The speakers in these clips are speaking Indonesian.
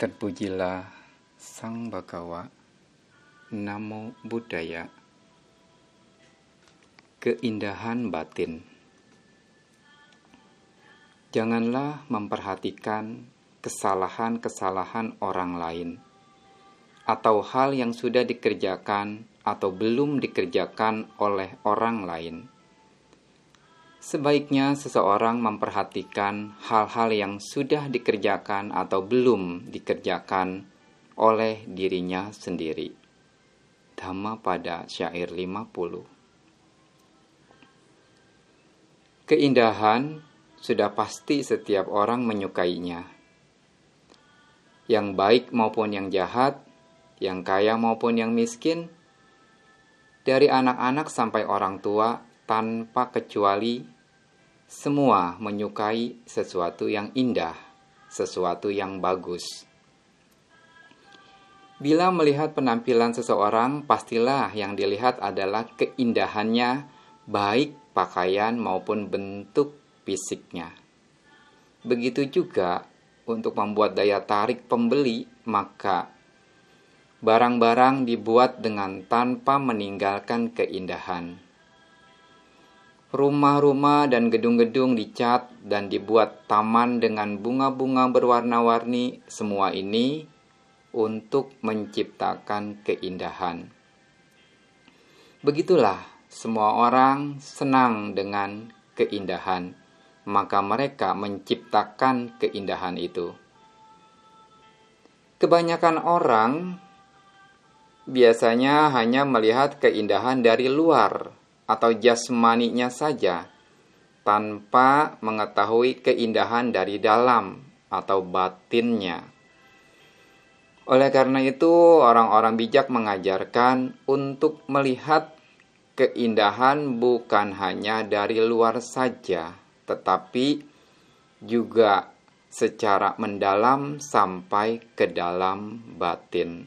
Terpujilah Sang Bagawa, Namo Buddhaya, keindahan batin. Janganlah memperhatikan kesalahan-kesalahan orang lain atau hal yang sudah dikerjakan atau belum dikerjakan oleh orang lain. Sebaiknya seseorang memperhatikan hal-hal yang sudah dikerjakan atau belum dikerjakan oleh dirinya sendiri. Dhamma pada syair 50. Keindahan sudah pasti setiap orang menyukainya. Yang baik maupun yang jahat, yang kaya maupun yang miskin, dari anak-anak sampai orang tua tanpa kecuali semua menyukai sesuatu yang indah, sesuatu yang bagus. Bila melihat penampilan seseorang, pastilah yang dilihat adalah keindahannya, baik pakaian maupun bentuk fisiknya. Begitu juga untuk membuat daya tarik pembeli, maka barang-barang dibuat dengan tanpa meninggalkan keindahan Rumah-rumah dan gedung-gedung dicat dan dibuat taman dengan bunga-bunga berwarna-warni, semua ini untuk menciptakan keindahan. Begitulah, semua orang senang dengan keindahan, maka mereka menciptakan keindahan itu. Kebanyakan orang biasanya hanya melihat keindahan dari luar atau jasmaninya saja tanpa mengetahui keindahan dari dalam atau batinnya. Oleh karena itu, orang-orang bijak mengajarkan untuk melihat keindahan bukan hanya dari luar saja, tetapi juga secara mendalam sampai ke dalam batin.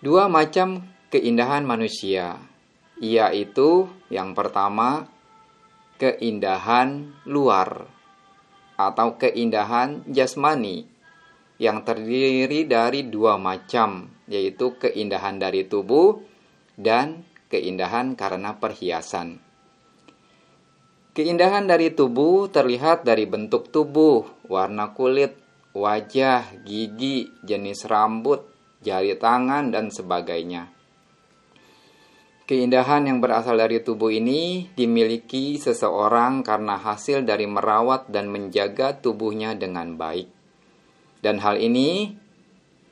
Dua macam keindahan manusia, yaitu yang pertama keindahan luar atau keindahan jasmani yang terdiri dari dua macam, yaitu keindahan dari tubuh dan keindahan karena perhiasan. Keindahan dari tubuh terlihat dari bentuk tubuh, warna kulit, wajah, gigi, jenis rambut, jari tangan, dan sebagainya. Keindahan yang berasal dari tubuh ini dimiliki seseorang karena hasil dari merawat dan menjaga tubuhnya dengan baik. Dan hal ini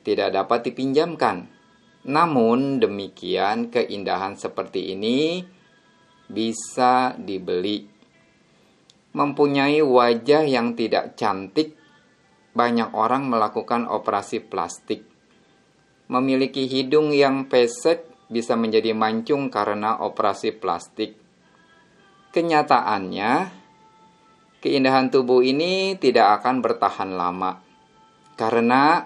tidak dapat dipinjamkan. Namun demikian keindahan seperti ini bisa dibeli. Mempunyai wajah yang tidak cantik, banyak orang melakukan operasi plastik. Memiliki hidung yang pesek bisa menjadi mancung karena operasi plastik. Kenyataannya, keindahan tubuh ini tidak akan bertahan lama karena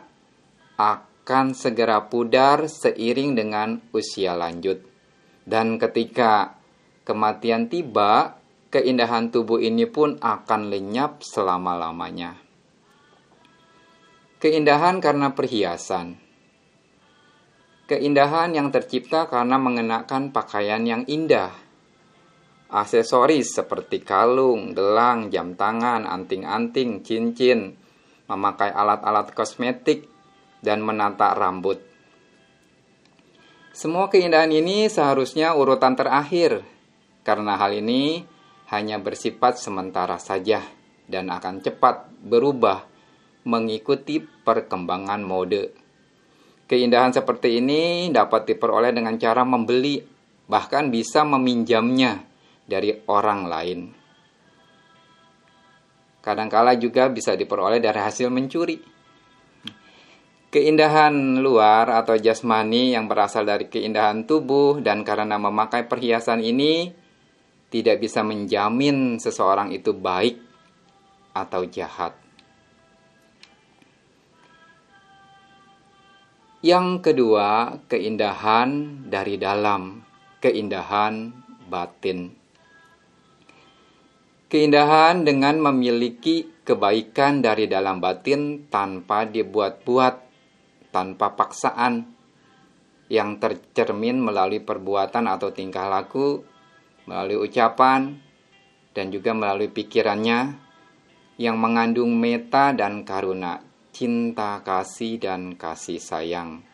akan segera pudar seiring dengan usia lanjut. Dan ketika kematian tiba, keindahan tubuh ini pun akan lenyap selama-lamanya. Keindahan karena perhiasan Keindahan yang tercipta karena mengenakan pakaian yang indah. Aksesoris seperti kalung, gelang, jam tangan, anting-anting, cincin, memakai alat-alat kosmetik, dan menata rambut. Semua keindahan ini seharusnya urutan terakhir, karena hal ini hanya bersifat sementara saja dan akan cepat berubah mengikuti perkembangan mode. Keindahan seperti ini dapat diperoleh dengan cara membeli, bahkan bisa meminjamnya dari orang lain. Kadangkala juga bisa diperoleh dari hasil mencuri. Keindahan luar atau jasmani yang berasal dari keindahan tubuh dan karena memakai perhiasan ini tidak bisa menjamin seseorang itu baik atau jahat. Yang kedua, keindahan dari dalam, keindahan batin. Keindahan dengan memiliki kebaikan dari dalam batin tanpa dibuat-buat, tanpa paksaan, yang tercermin melalui perbuatan atau tingkah laku, melalui ucapan, dan juga melalui pikirannya yang mengandung meta dan karuna, cinta kasih dan kasih sayang.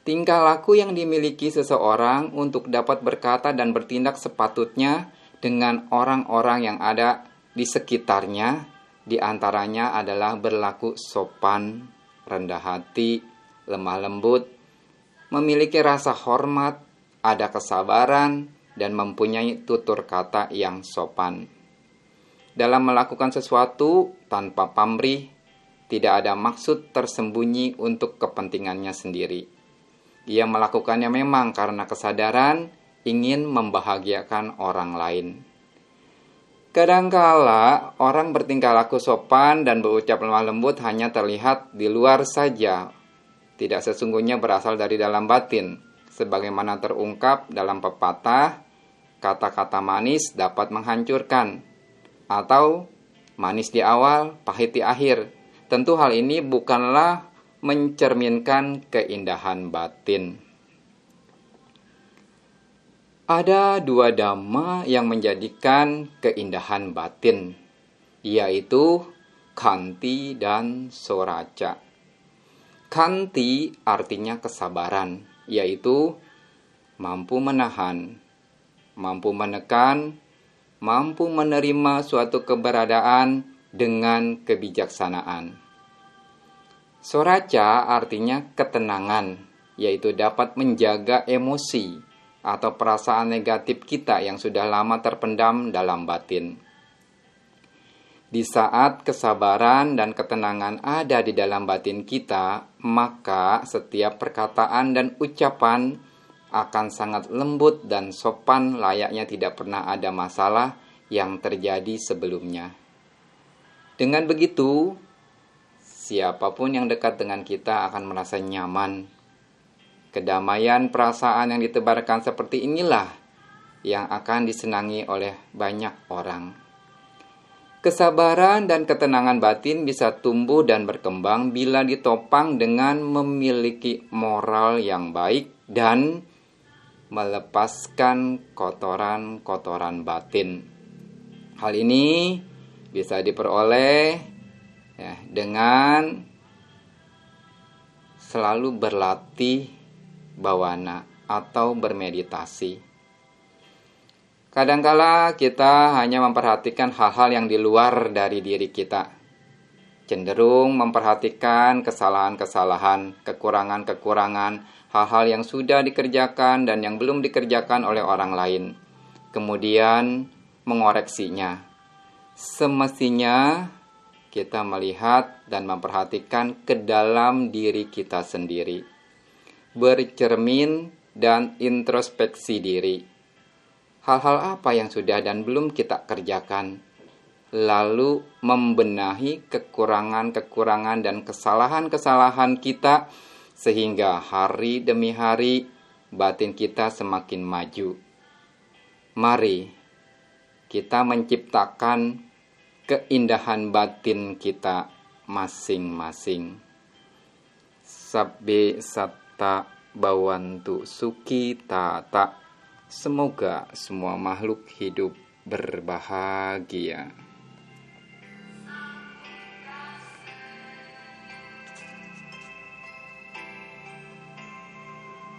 Tingkah laku yang dimiliki seseorang untuk dapat berkata dan bertindak sepatutnya dengan orang-orang yang ada di sekitarnya, di antaranya adalah berlaku sopan, rendah hati, lemah lembut, memiliki rasa hormat, ada kesabaran, dan mempunyai tutur kata yang sopan. Dalam melakukan sesuatu tanpa pamrih, tidak ada maksud tersembunyi untuk kepentingannya sendiri. Ia melakukannya memang karena kesadaran ingin membahagiakan orang lain. Kadangkala orang bertingkah laku sopan dan berucap lemah lembut hanya terlihat di luar saja, tidak sesungguhnya berasal dari dalam batin. Sebagaimana terungkap dalam pepatah, kata-kata manis dapat menghancurkan, atau manis di awal, pahit di akhir. Tentu hal ini bukanlah mencerminkan keindahan batin. Ada dua dhamma yang menjadikan keindahan batin, yaitu kanti dan soraca. Kanti artinya kesabaran, yaitu mampu menahan, mampu menekan, mampu menerima suatu keberadaan dengan kebijaksanaan. Soraca artinya ketenangan, yaitu dapat menjaga emosi, atau perasaan negatif kita yang sudah lama terpendam dalam batin. Di saat kesabaran dan ketenangan ada di dalam batin kita, maka setiap perkataan dan ucapan akan sangat lembut dan sopan, layaknya tidak pernah ada masalah yang terjadi sebelumnya. Dengan begitu, siapa pun yang dekat dengan kita akan merasa nyaman Kedamaian perasaan yang ditebarkan seperti inilah yang akan disenangi oleh banyak orang. Kesabaran dan ketenangan batin bisa tumbuh dan berkembang bila ditopang dengan memiliki moral yang baik dan melepaskan kotoran-kotoran batin. Hal ini bisa diperoleh ya, dengan selalu berlatih bawana atau bermeditasi. Kadangkala kita hanya memperhatikan hal-hal yang di luar dari diri kita. Cenderung memperhatikan kesalahan-kesalahan, kekurangan-kekurangan, hal-hal yang sudah dikerjakan dan yang belum dikerjakan oleh orang lain. Kemudian mengoreksinya. Semestinya kita melihat dan memperhatikan ke dalam diri kita sendiri bercermin, dan introspeksi diri. Hal-hal apa yang sudah dan belum kita kerjakan, lalu membenahi kekurangan-kekurangan dan kesalahan-kesalahan kita, sehingga hari demi hari batin kita semakin maju. Mari kita menciptakan keindahan batin kita masing-masing. Sabbe sat tak bawantu suki tata. Semoga semua makhluk hidup berbahagia.